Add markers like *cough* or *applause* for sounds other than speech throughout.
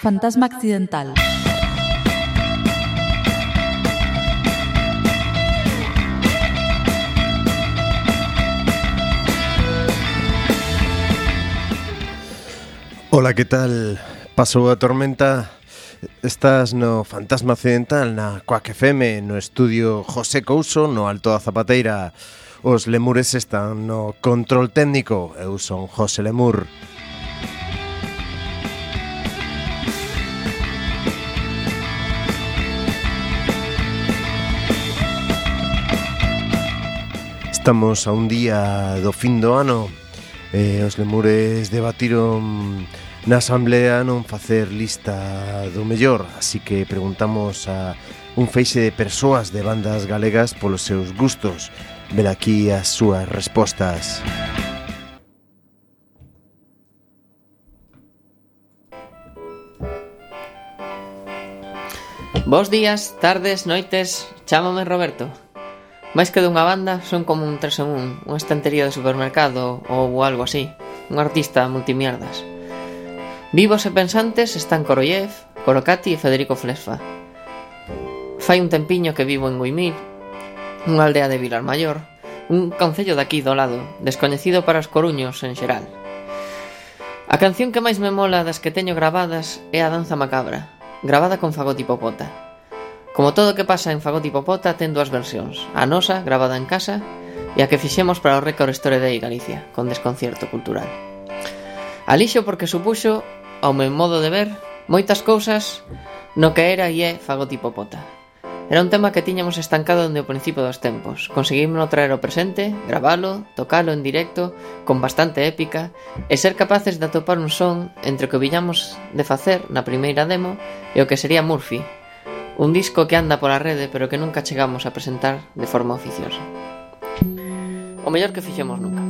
Fantasma accidental. Ola, que tal? Pasou a tormenta Estás no Fantasma Accidental na Coac FM no estudio José Couso no Alto da Zapateira Os lemures están no control técnico Eu son José Lemur Estamos a un día do fin do ano eh, Os lemures debatiron na asamblea non facer lista do mellor Así que preguntamos a un feixe de persoas de bandas galegas polos seus gustos. Ven aquí as súas respostas. Bos días, tardes, noites, chámame Roberto. Máis que dunha banda, son como un tres en un, unha estantería de supermercado ou algo así, un artista multimierdas. Vivos e pensantes están Koroyev, Korokati e Federico Flesfa. Fai un tempiño que vivo en Guimil, unha aldea de Vilar Mayor, un concello daqui do lado, descoñecido para os coruños en xeral. A canción que máis me mola das que teño grabadas é a Danza Macabra, gravada con fagotipopota. Como todo o que pasa en Fagot Hipopota ten dúas versións, a nosa, gravada en casa, e a que fixemos para o récord Store Day Galicia, con desconcierto cultural. Alixo porque supuxo, ao meu modo de ver, moitas cousas no que era e é Fagot Hipopota. Era un tema que tiñamos estancado dende o principio dos tempos. Conseguimos traer ao presente, gravalo, tocalo en directo, con bastante épica, e ser capaces de atopar un son entre o que viñamos de facer na primeira demo e o que sería Murphy, Un disco que anda pola rede pero que nunca chegamos a presentar de forma oficiosa. O mellor que fixemos nunca.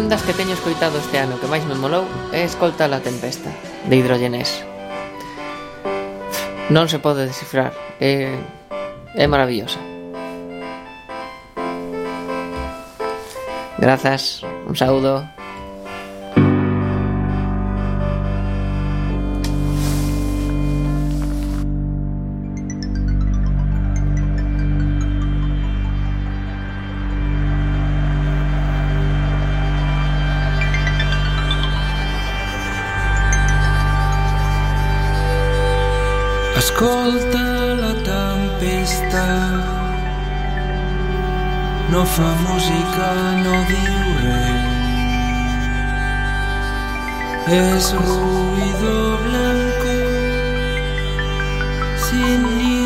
canción das que teño escoitado este ano que máis me molou é Escolta la tempesta, de Hidrogenés. Non se pode descifrar, é, é maravillosa. Grazas, un saúdo. Ascolta la tempesta. No fa música, no diu res. Es ruido blanco Sin ningún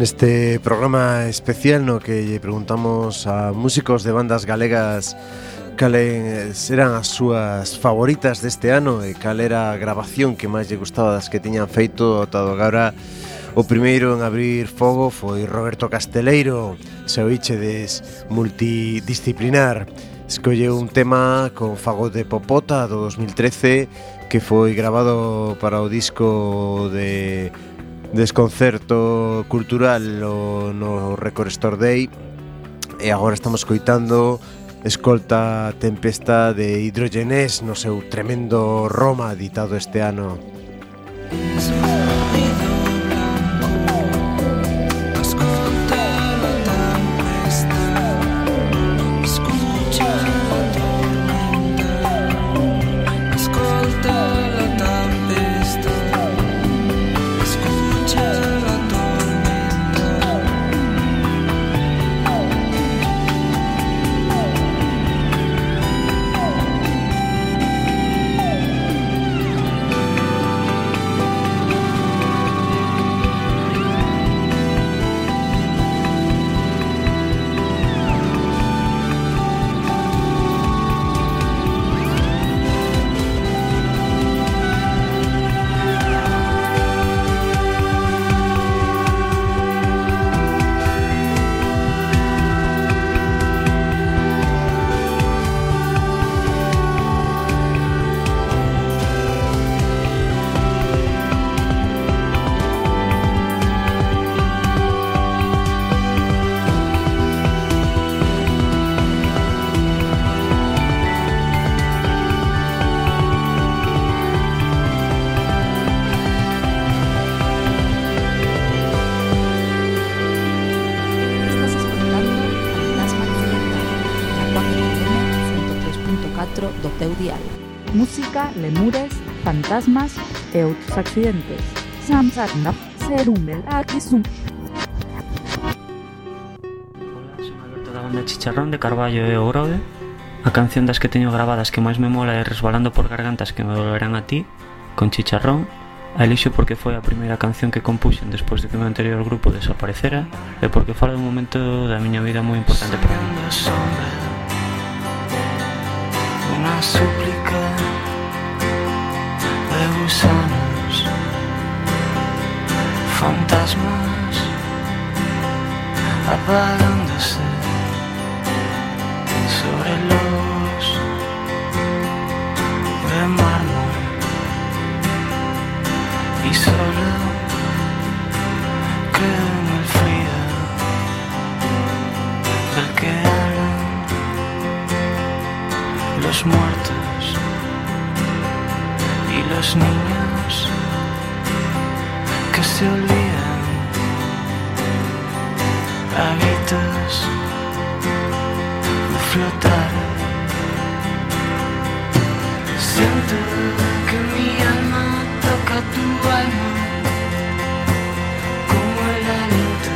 neste programa especial no que lle preguntamos a músicos de bandas galegas cales eran as súas favoritas deste ano e cal era a grabación que máis lle gustaba das que tiñan feito ata agora O primeiro en abrir fogo foi Roberto Casteleiro, seu iche des multidisciplinar. Escolleu un tema con Fagot de Popota do 2013 que foi grabado para o disco de desconcerto cultural o no Record Store Day e agora estamos coitando Escolta Tempesta de Hidrogenés no seu tremendo Roma editado este ano. Música Lemures, fantasmas e outros accidentes. Samsarna, serum, akisum. Hola, son Alberto da banda Chicharrón de Carballo e Ogrode. A canción das que teño grabadas que máis me mola é Resbalando por gargantas que me volverán a ti Con Chicharrón. A elixo porque foi a primeira canción que compuxen despois de que o meu anterior grupo desaparecera E porque fala dun momento da miña vida moi importante para mí. Una súplica de gusanos, fantasmas apagándose sobre los de mármol. Y solo creo en el frío del que hablan los muertos los niños que se olvidan a gritos de flotar. Siento que mi alma toca tu alma como el aliento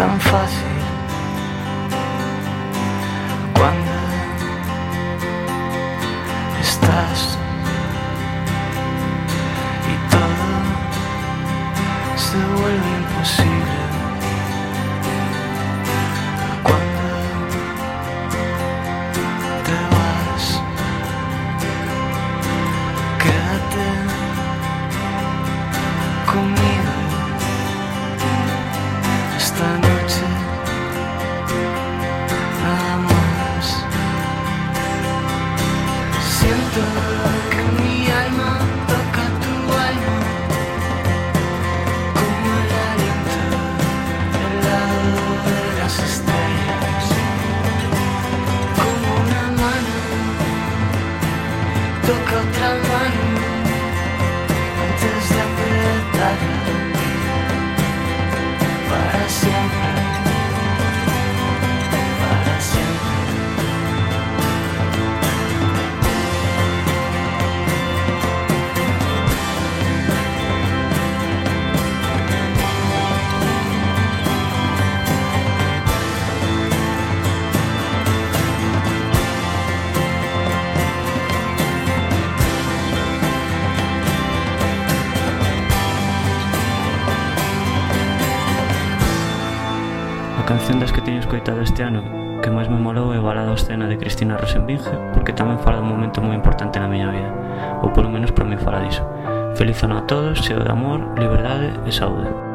tão fácil. escoitado este ano que máis me molou é o balado escena de Cristina Rosenbinge porque tamén fala dun momento moi importante na miña vida ou polo menos para mí fala diso Feliz ano a todos, cheo de amor, liberdade e saúde.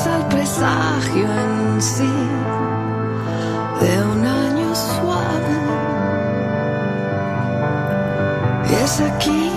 Fieles al presagio en sí de un año suave. Es aquí,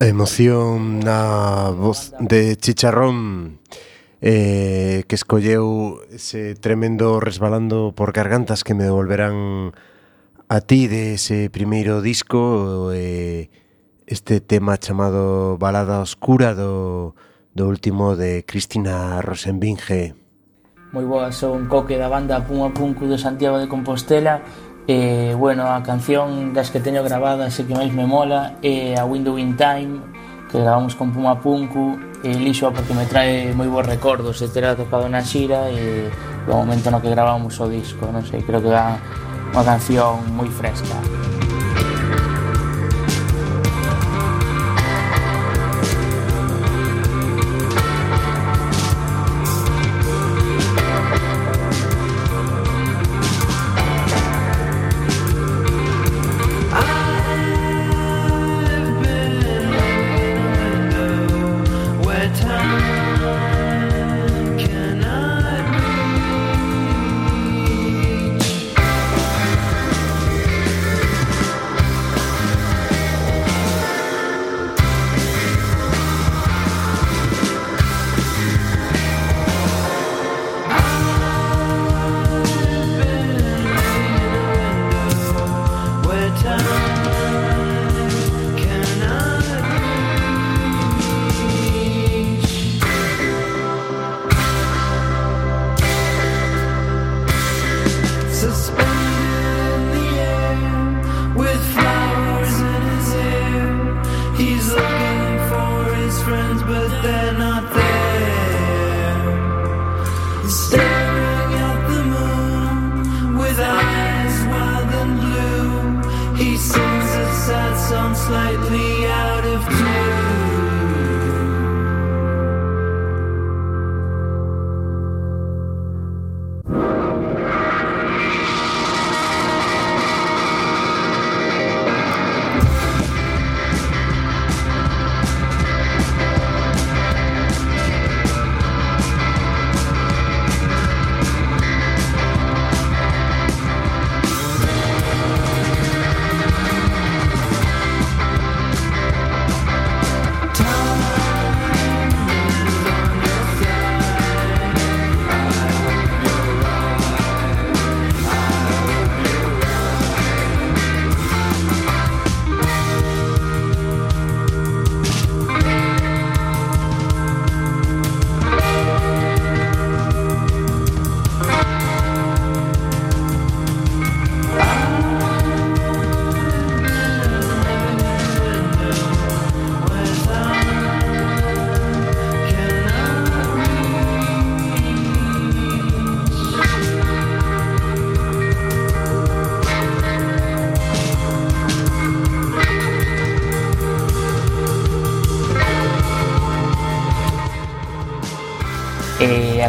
Emoción na voz de Chicharrón eh, que escolleu ese tremendo resbalando por gargantas que me devolverán a ti de ese primeiro disco eh, este tema chamado Balada Oscura do, do último de Cristina Rosenbinge. Moi boa, son Coque da banda Puma Punku de Santiago de Compostela E, bueno, a canción das que teño gravadas e que máis me mola é a Window in Time, que gravamos con Puma Punku, e lixo porque me trae moi bons recordos de ter tocado na xira e do momento no que gravamos o disco, non sei, creo que é unha canción moi fresca.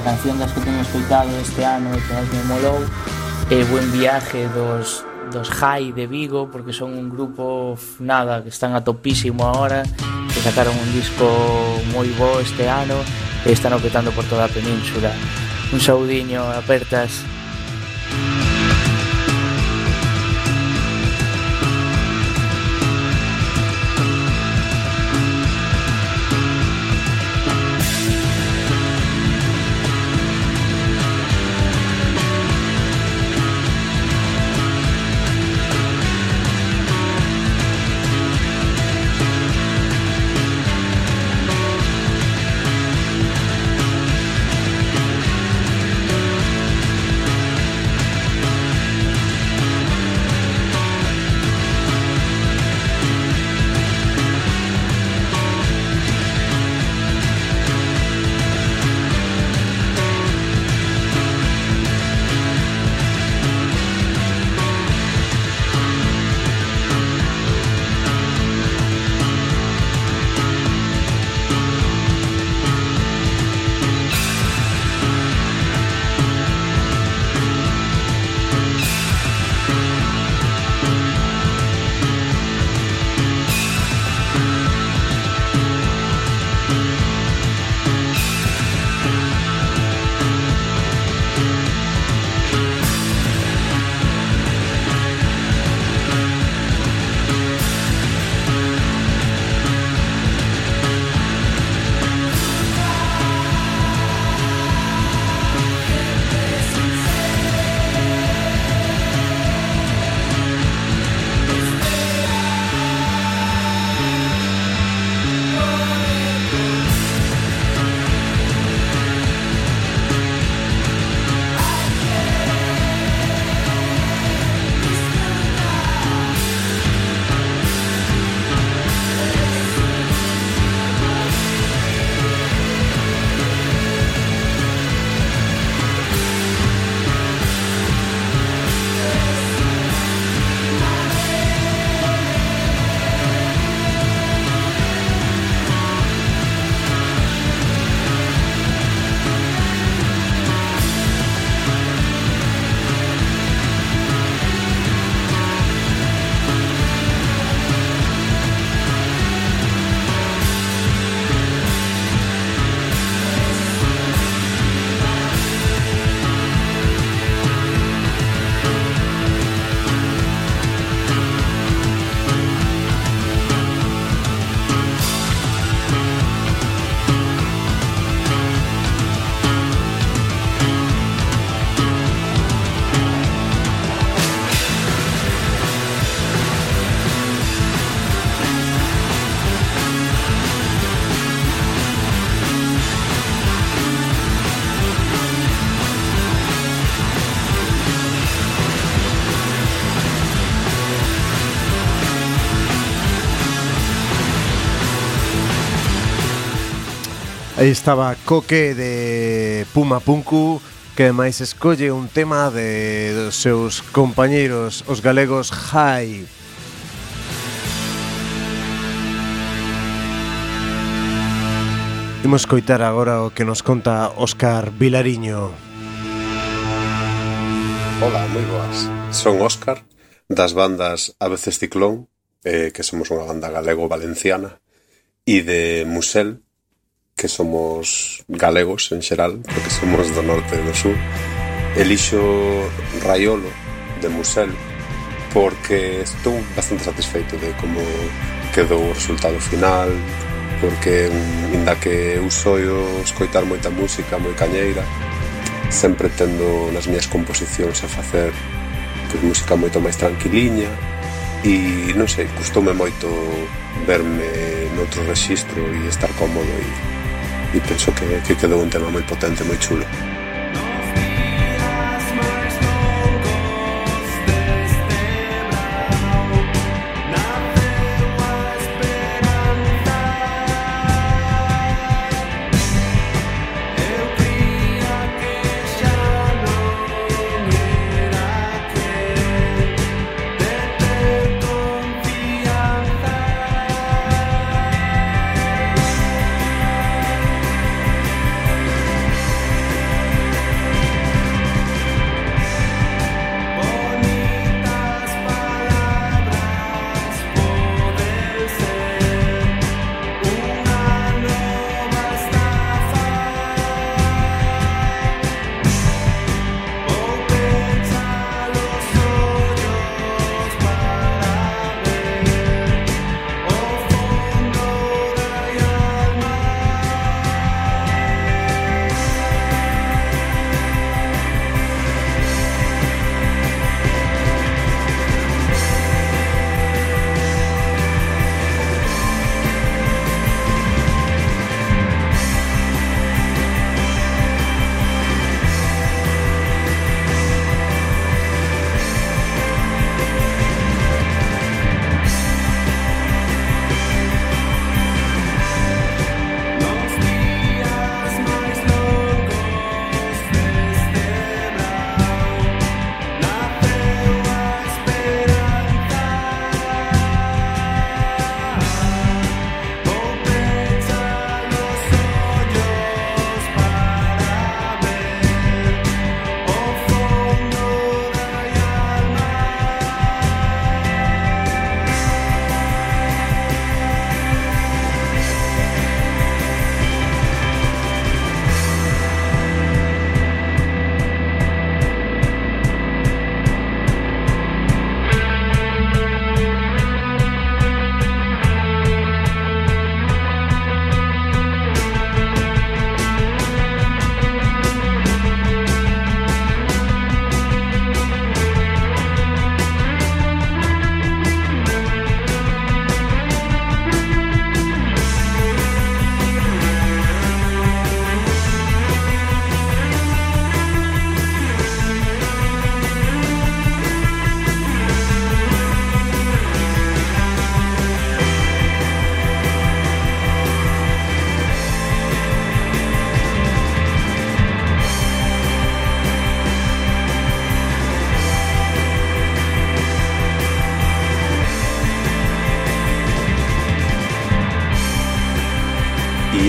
canción das que teño escoitado este ano e que máis me molou é Buen Viaje dos, dos High de Vigo porque son un grupo nada que están a topísimo agora que sacaron un disco moi bo este ano e están opetando por toda a península. Un saudiño apertas. Aí estaba Coque de Puma Punku que máis escolle un tema de dos seus compañeiros os galegos High. Imos coitar agora o que nos conta Óscar Vilariño. Hola, moi boas. Son Óscar, das bandas A veces Ciclón, eh, que somos unha banda galego-valenciana, e de Musel, que somos galegos en xeral, porque somos do norte e do sur, elixo Raiolo de Musel porque estou bastante satisfeito de como quedou o resultado final, porque inda que eu soio escoitar moita música moi cañeira, sempre tendo nas miñas composicións a facer pois, música moito máis tranquiliña e non sei, custoume moito verme noutro rexistro e estar cómodo e y pienso que, que quedó un tema muy potente, muy chulo.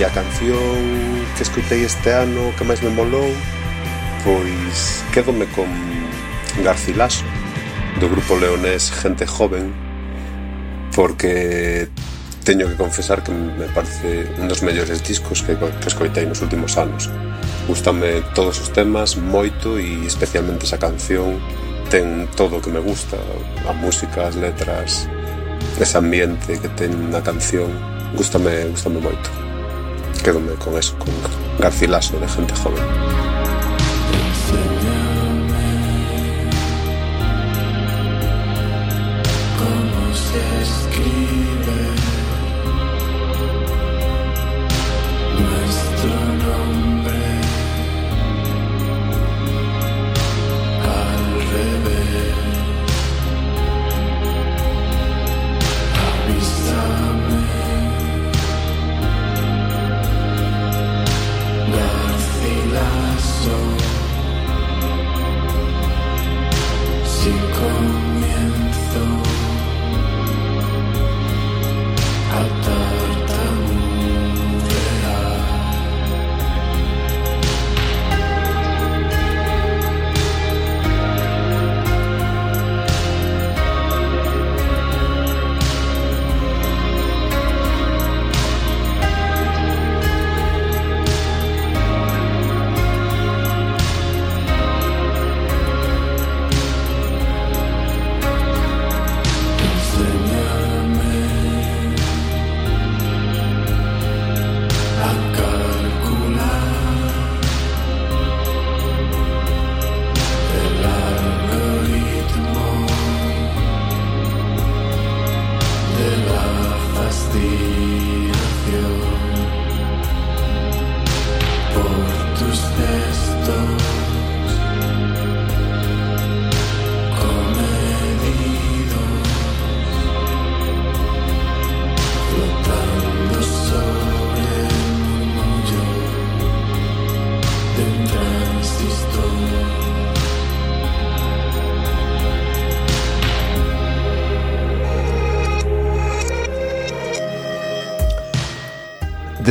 E a canción que escutei este ano que máis me molou pois quedome con Garcilaso do grupo leonés Gente Joven porque teño que confesar que me parece un dos mellores discos que, que escoitei nos últimos anos. Gustame todos os temas moito e especialmente esa canción ten todo o que me gusta a música, as letras ese ambiente que ten na canción. Gustame, gustame moito. que con eso, con Garcilaso de gente joven. Enséñame cómo se escribe.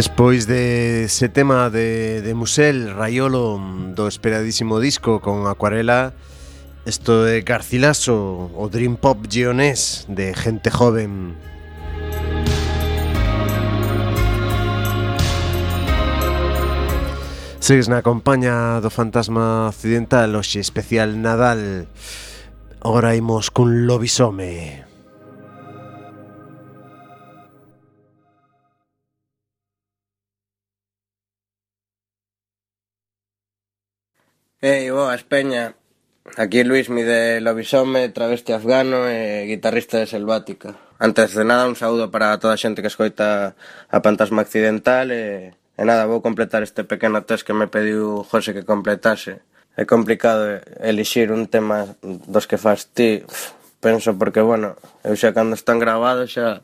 Despois de ese tema de, de Musel, Raiolo, do esperadísimo disco con Acuarela, isto de Garcilaso, o Dream Pop Gionés de gente joven. Segues na compaña do fantasma occidental, hoxe especial Nadal. Agora imos cun lobisome. Lobisome. Ei, boas, peña. Aquí Luis mi de Lobisome, travesti afgano e guitarrista de Selvática. Antes de nada, un saúdo para toda a xente que escoita a Pantasma Accidental e, e nada, vou completar este pequeno test que me pediu José que completase. É complicado elixir un tema dos que faz ti, penso, porque, bueno, eu xa cando están grabados xa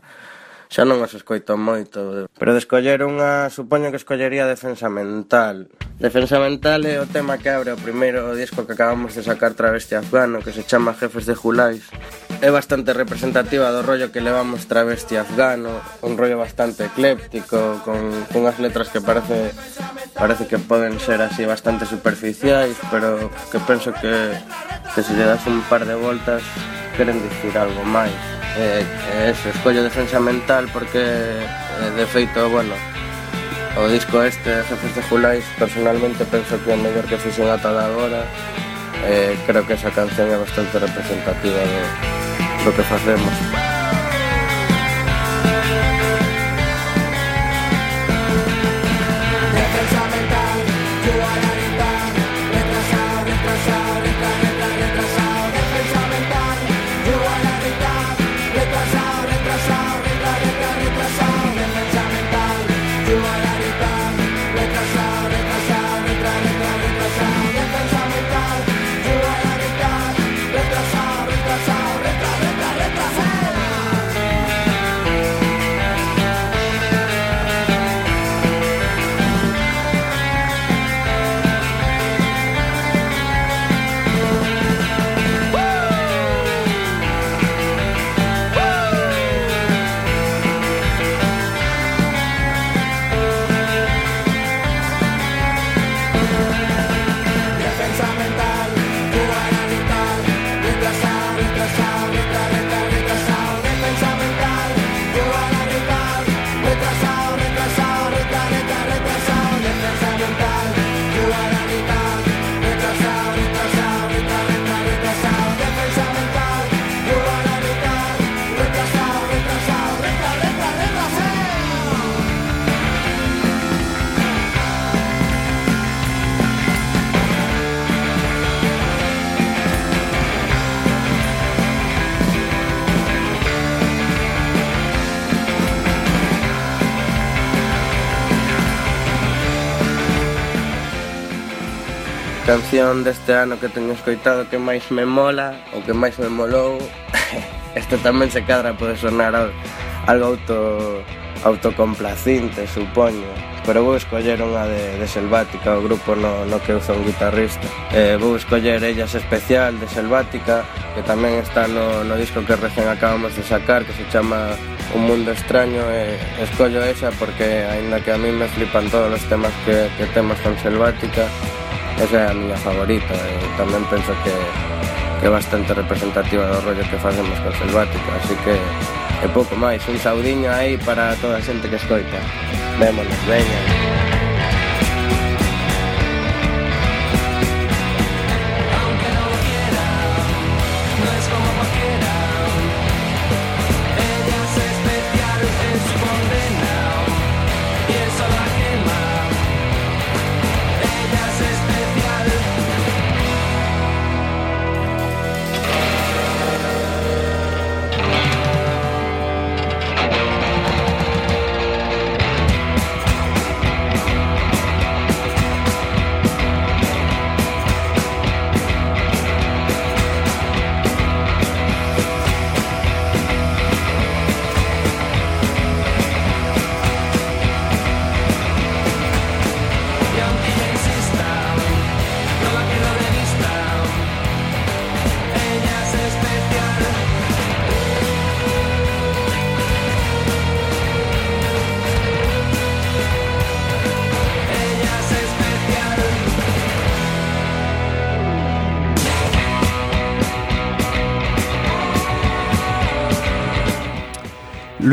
Xa non os escoito moito. Pero de escoller unha, supoño que escollería Defensa Mental. Defensa Mental é o tema que abre o primeiro disco que acabamos de sacar Travesti Afgano, que se chama Jefes de Julais. É bastante representativa do rollo que levamos Travesti Afgano, un rollo bastante ecléptico, con, con unhas letras que parece parece que poden ser así bastante superficiais, pero que penso que, que se lle das un par de voltas queren dicir algo máis eh, eh eso, escollo defensa mental porque eh, de feito, bueno, o disco este, Jefes de Julais, personalmente penso que é o mellor que fixen ata de agora. Eh, creo que esa canción é bastante representativa de lo que facemos. Defensa mental, you are Canción deste ano que teño escoitado que máis me mola ou que máis me molou *laughs* este tamén se cadra pode sonar algo auto autocomplacinte, supoño. Pero vou escoller unha de, de Selvática, o grupo no, no que eu son guitarrista. Eh, Vou escoller Ellas Especial de Selvática Que tamén está no, no disco que recén acabamos de sacar Que se chama Un Mundo Extraño e eh, Escollo esa porque, aínda que a mí me flipan todos os temas que, que temos con Selvática esa é a miña favorita eh, e tamén penso que que é bastante representativa do rollo que facemos con Selvático, así que e pouco máis, un saudiño aí para toda a xente que escoita. Vémonos, veñan.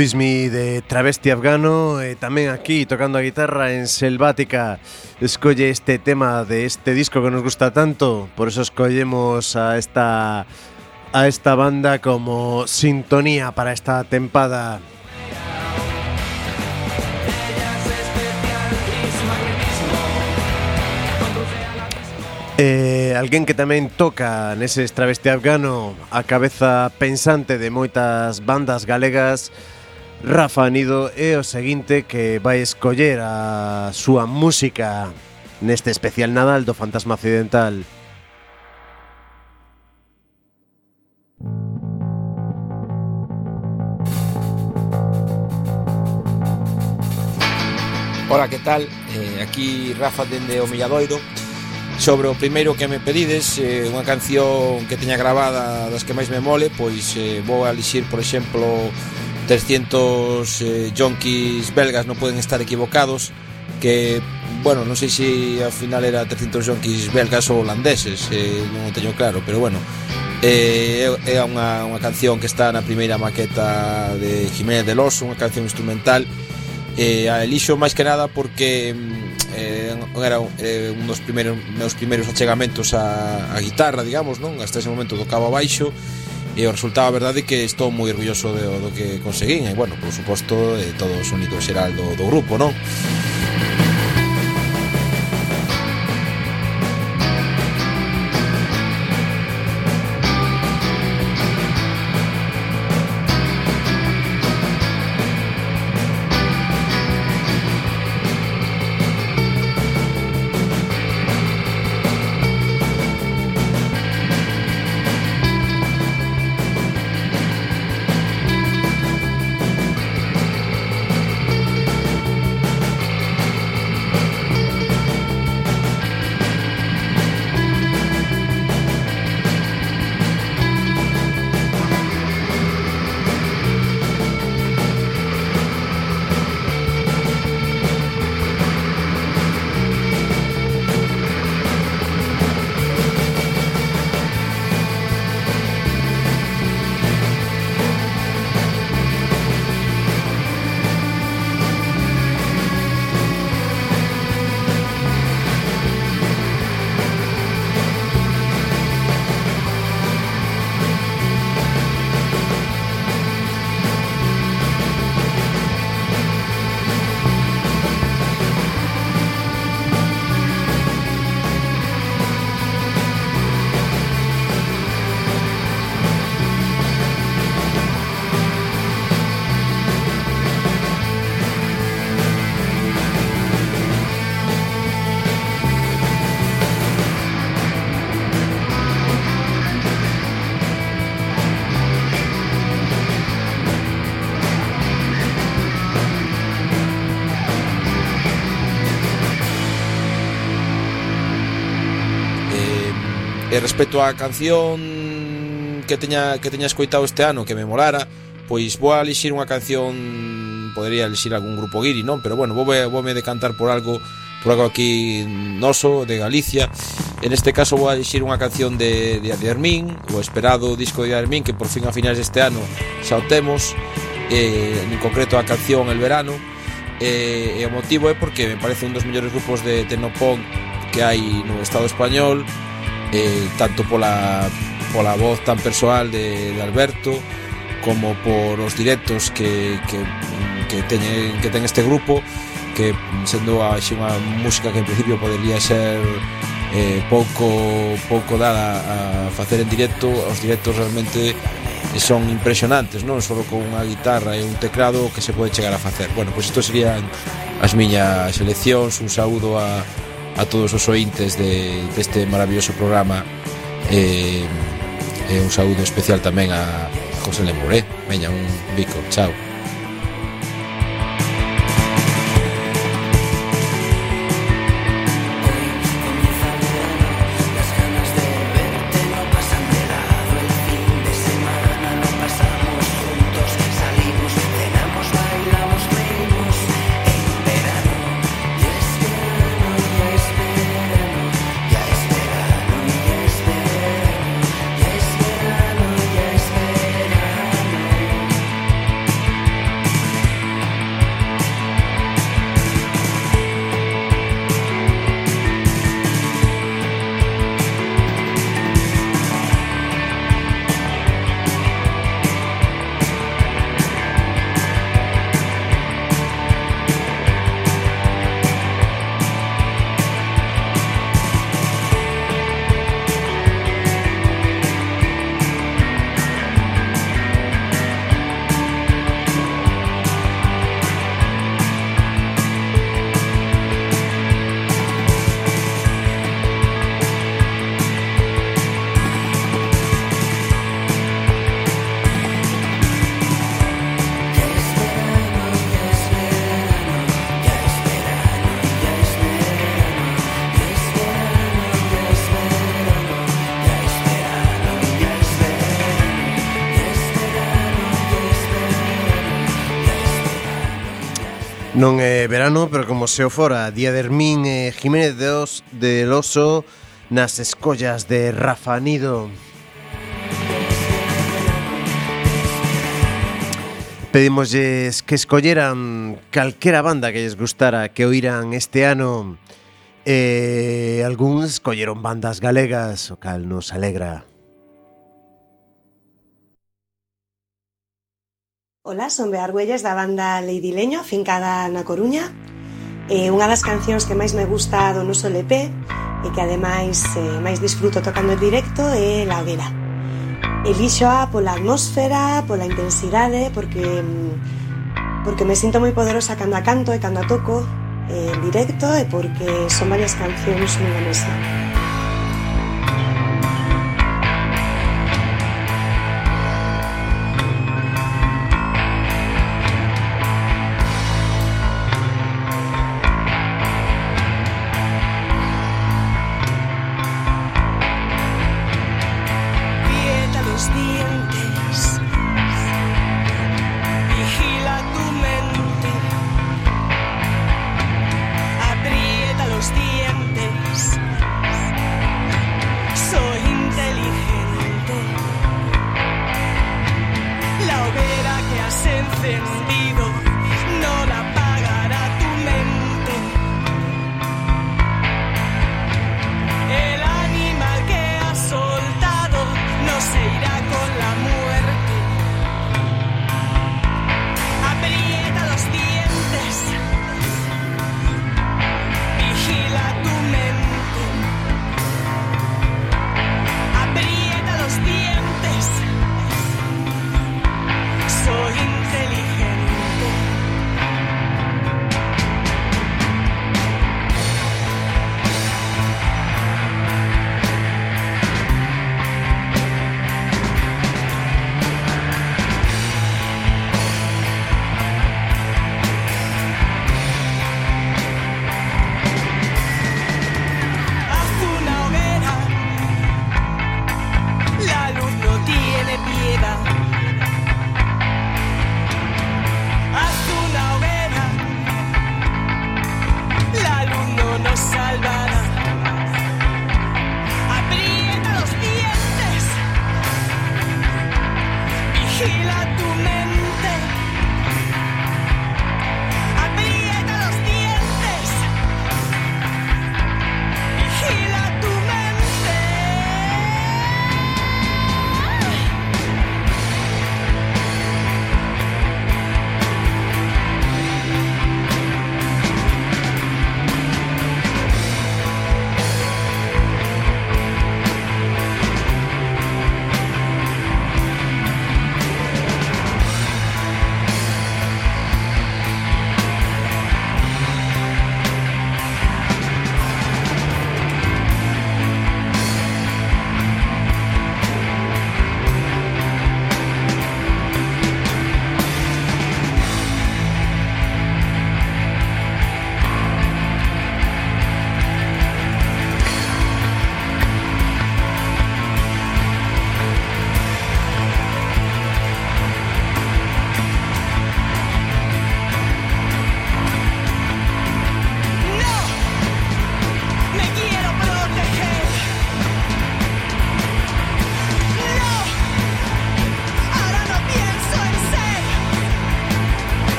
Luismi de Travesti Afgano e tamén aquí tocando a guitarra en Selvática escolle este tema de este disco que nos gusta tanto. Por eso escollemos a esta a esta banda como sintonía para esta tempada. Eh, alguén que tamén toca nese travesti afgano a cabeza pensante de moitas bandas galegas Rafa Anido é o seguinte que vai escoller a súa música neste especial Nadal do Fantasma Occidental. Ora, que tal? Eh, aquí Rafa dende o Milladoiro Sobre o primeiro que me pedides eh, Unha canción que teña gravada das que máis me mole Pois eh, vou a elixir, por exemplo 300 eh, yonkis belgas no poden estar equivocados que, bueno, non sei se ao final era 300 yonkis belgas ou holandeses, eh, non o teño claro, pero bueno, eh, é unha, unha canción que está na primeira maqueta de Jiménez del Oso, unha canción instrumental, eh, a elixo máis que nada porque mm, eh, era eh, un dos primeiros, meus primeiros achegamentos a, a guitarra, digamos, non? Hasta ese momento tocaba baixo, E o resultado, a verdade, é que estou moi orgulloso do, do que conseguín E, bueno, por suposto, eh, todos unidos únicos xeral do, do grupo, non? E respecto á canción que teña que teña escoitado este ano que me molara, pois vou a elixir unha canción podería elixir algún grupo guiri, non? Pero bueno, vou, vou me decantar por algo por algo aquí noso de Galicia. En este caso vou a elixir unha canción de, de, de Hermín, o esperado disco de Hermín que por fin a finais deste ano xa o temos, eh, en concreto a canción El Verano. Eh, e o motivo é porque me parece un dos mellores grupos de Tecnopunk que hai no Estado español eh, tanto pola, pola voz tan persoal de, de Alberto como por os directos que, que, que, teñen, que ten este grupo que sendo a unha música que en principio podería ser eh, pouco pouco dada a facer en directo os directos realmente son impresionantes non só con unha guitarra e un teclado que se pode chegar a facer. Bueno, pois isto serían as miñas seleccións un saúdo a, a todos os ointes de, deste maravilloso programa e, e un saúdo especial tamén a José Lemoré. Veña, un bico, chao. Non é verano, pero como se o fora, Día de Hermín e Jiménez de Os del Oso nas escollas de Rafa Nido. Pedimosles que escolleran calquera banda que lles gustara que oiran este ano. E eh, algúns escolleron bandas galegas, o cal nos alegra. Ola, son Bea Argüelles da banda Lady Leño, fincada na Coruña. Eh, unha das cancións que máis me gusta do noso LP e que ademais eh, máis disfruto tocando en directo é La Hoguera. Elixoa pola atmósfera, pola intensidade, porque mm, porque me sinto moi poderosa cando a canto e cando a toco eh, en directo e porque son varias cancións nunha mesa.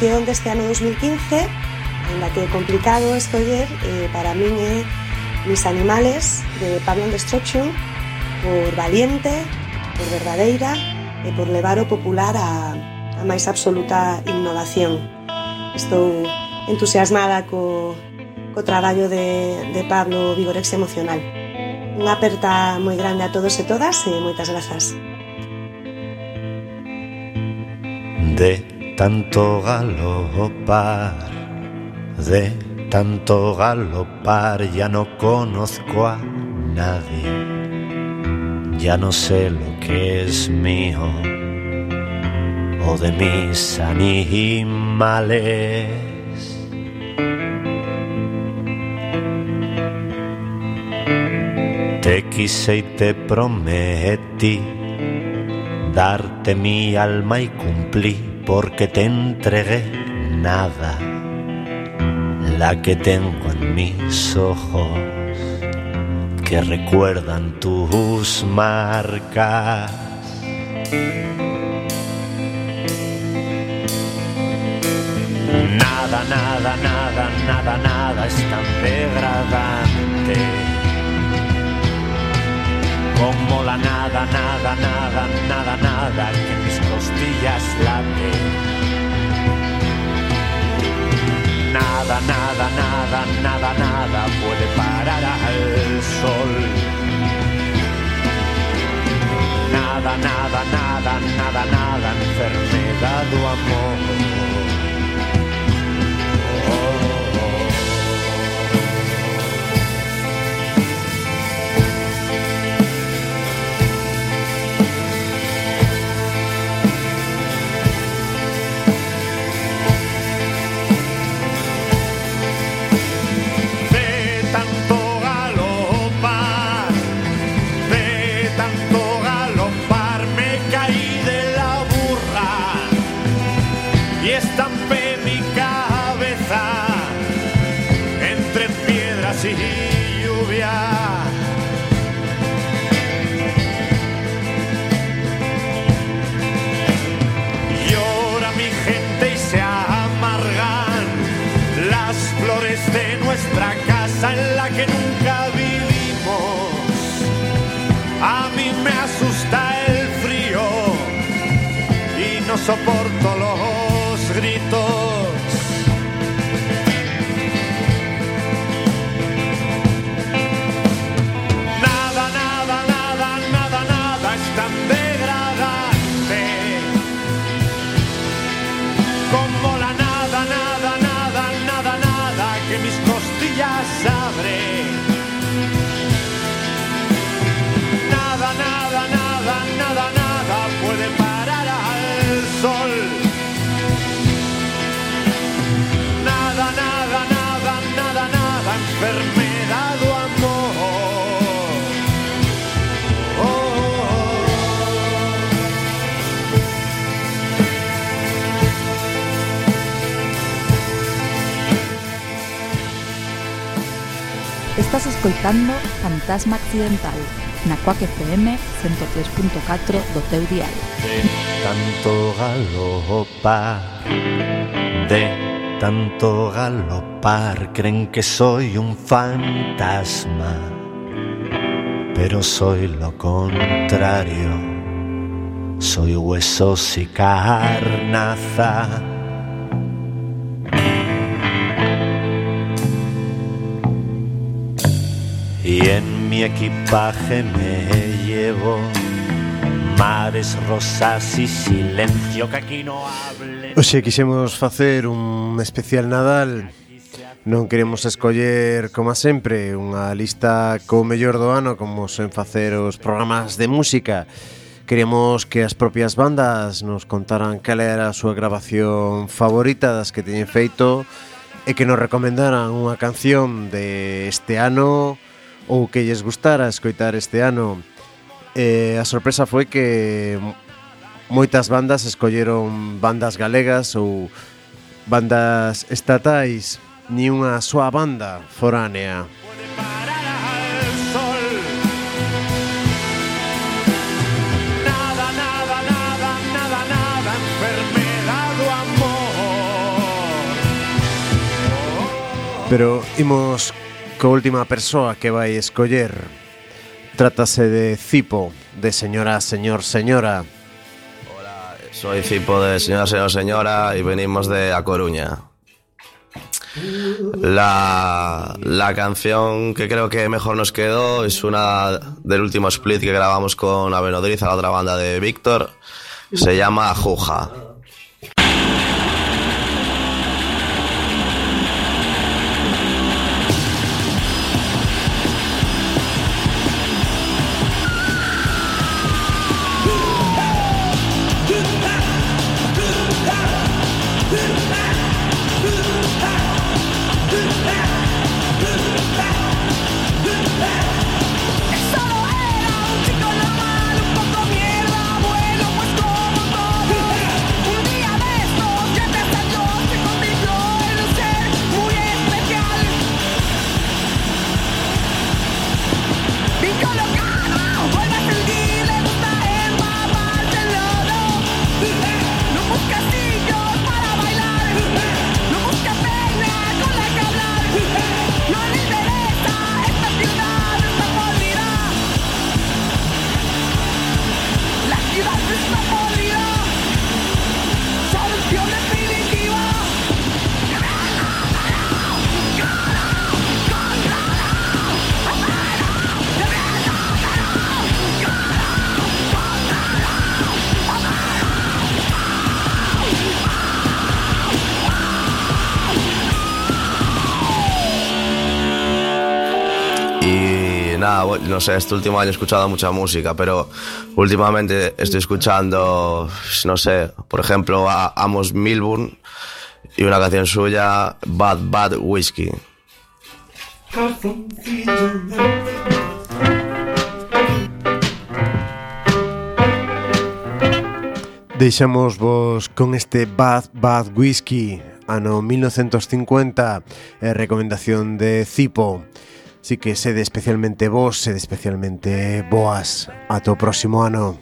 canción deste ano 2015 Ainda que é complicado escoller eh, Para min é Mis animales de Pablo Destruction Por valiente Por verdadeira E por levar o popular a, a máis absoluta innovación Estou entusiasmada co, co traballo de, de Pablo Vigorex Emocional Unha aperta moi grande a todos e todas e moitas grazas. de tanto galopar, de tanto galopar ya no conozco a nadie, ya no sé lo que es mío o de mis animales. Te quise y te prometí darte mi alma y cumplí porque te entregué nada, la que tengo en mis ojos que recuerdan tus marcas. Nada, nada, nada, nada, nada es tan degradante como la nada, nada, nada, nada, nada Nada, nada, nada, nada, nada puede parar al sol. Nada, nada, nada, nada, nada, enfermedad o amor. Y lluvia. Llora mi gente y se amargan las flores de nuestra casa en la que nunca vivimos. A mí me asusta el frío y no soporto Fantasma Accidental na FM 103.4 do teu dial. De tanto galopar, de tanto galopar, creen que soy un fantasma, pero soy lo contrario, soy huesos y carnaza. Y en mi equipaje me llevo. Mares rosas y silencio que aquí no hable. Oxe, quixemos facer un especial Nadal Non queremos escoller, como sempre, unha lista co mellor do ano Como sen facer os programas de música Queremos que as propias bandas nos contaran cal era a súa grabación favorita das que teñen feito e que nos recomendaran unha canción de este ano ou que lles gustara escoitar este ano. Eh, a sorpresa foi que moitas bandas escolleron bandas galegas ou bandas estatais, ni unha súa banda foránea. Pero imos última persoa que vai escoller. Trátase de Cipo, de señora, señor, señora. Soy Cipo de Señora, Señor, Señora y venimos de A Coruña. La, la canción que creo que mejor nos quedó es una del último split que grabamos con Avenodriz, a la otra banda de Víctor. Se llama Juja. No sé, este último año he escuchado mucha música, pero últimamente estoy escuchando, no sé, por ejemplo, a Amos Milburn y una canción suya, Bad Bad Whiskey. Deixamos vos con este Bad Bad Whisky ano 1950 e recomendación de Cipo Así que sede especialmente vos, sede especialmente boas. Ata o próximo ano